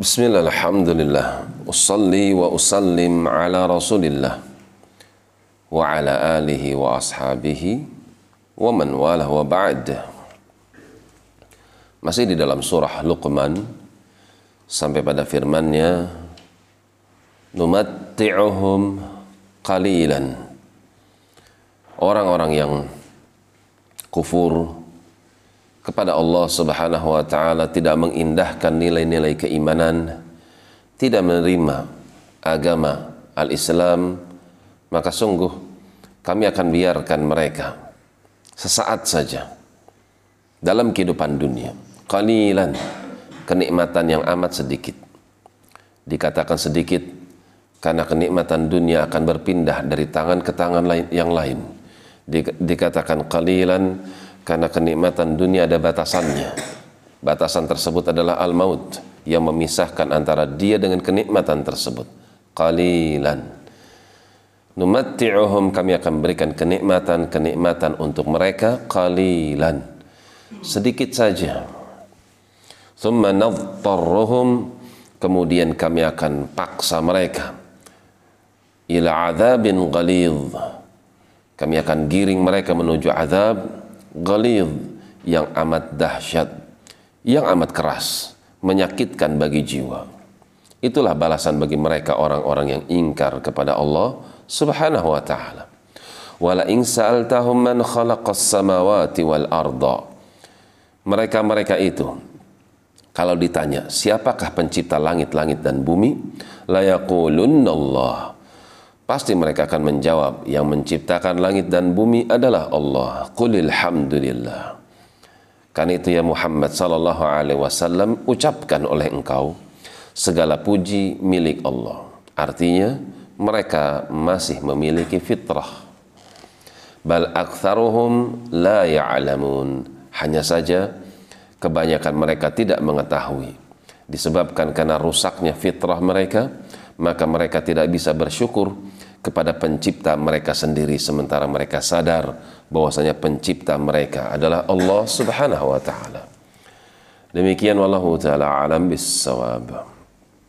Bismillah, alhamdulillah. Usalli wa usallim ala rasulillah Wa ala alihi wa ashabihi Wa man walah wa ba'd. Masih di dalam surah Luqman Sampai pada firmannya Numatti'uhum qalilan. Orang-orang yang kufur kepada Allah Subhanahu wa taala tidak mengindahkan nilai-nilai keimanan, tidak menerima agama al-Islam, maka sungguh kami akan biarkan mereka sesaat saja dalam kehidupan dunia. Qalilan kenikmatan yang amat sedikit. Dikatakan sedikit karena kenikmatan dunia akan berpindah dari tangan ke tangan lain yang lain. Dikatakan qalilan karena kenikmatan dunia ada batasannya. Batasan tersebut adalah al-maut yang memisahkan antara dia dengan kenikmatan tersebut. Qalilan. Numatti'uhum kami akan berikan kenikmatan-kenikmatan untuk mereka qalilan. Sedikit saja. Thumma nadtarruhum kemudian kami akan paksa mereka ila adzabin ghalidh. Kami akan giring mereka menuju azab ghalidh yang amat dahsyat, yang amat keras, menyakitkan bagi jiwa. Itulah balasan bagi mereka orang-orang yang ingkar kepada Allah Subhanahu wa taala. Wala in sa'altahum man khalaqas samawati wal arda. Mereka-mereka itu kalau ditanya, siapakah pencipta langit-langit dan bumi? La Allah Pasti mereka akan menjawab, yang menciptakan langit dan bumi adalah Allah. Qulil hamdulillah. Karena itu ya Muhammad sallallahu alaihi wasallam ucapkan oleh engkau segala puji milik Allah. Artinya mereka masih memiliki fitrah. Bal aktsaruhum la ya'lamun. Hanya saja kebanyakan mereka tidak mengetahui disebabkan karena rusaknya fitrah mereka maka mereka tidak bisa bersyukur kepada pencipta mereka sendiri sementara mereka sadar bahwasanya pencipta mereka adalah Allah Subhanahu wa taala. Demikian wallahu taala alam bis